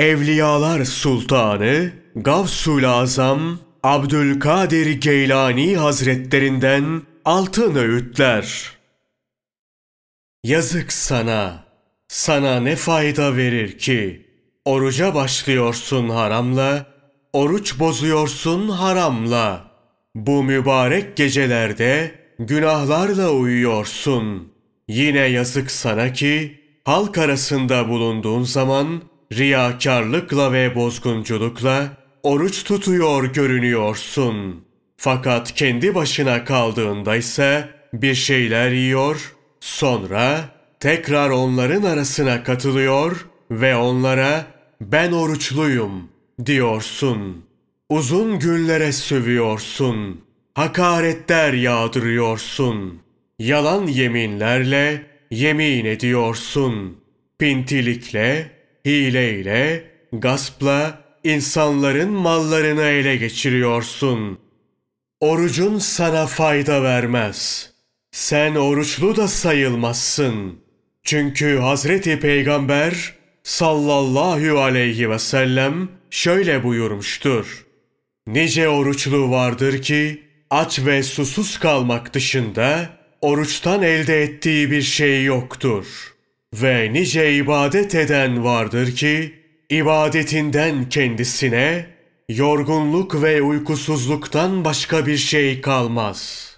Evliyalar Sultanı Gavsul Azam Abdülkadir Geylani Hazretlerinden altın öğütler. Yazık sana. Sana ne fayda verir ki? Oruca başlıyorsun haramla, oruç bozuyorsun haramla. Bu mübarek gecelerde günahlarla uyuyorsun. Yine yazık sana ki halk arasında bulunduğun zaman riyakarlıkla ve bozgunculukla oruç tutuyor görünüyorsun. Fakat kendi başına kaldığında ise bir şeyler yiyor, sonra tekrar onların arasına katılıyor ve onlara ben oruçluyum diyorsun. Uzun günlere sövüyorsun. Hakaretler yağdırıyorsun. Yalan yeminlerle yemin ediyorsun. Pintilikle, hileyle, gaspla insanların mallarını ele geçiriyorsun. Orucun sana fayda vermez. Sen oruçlu da sayılmazsın. Çünkü Hazreti Peygamber sallallahu aleyhi ve sellem şöyle buyurmuştur. Nice oruçlu vardır ki aç ve susuz kalmak dışında oruçtan elde ettiği bir şey yoktur. Ve nice ibadet eden vardır ki ibadetinden kendisine yorgunluk ve uykusuzluktan başka bir şey kalmaz.''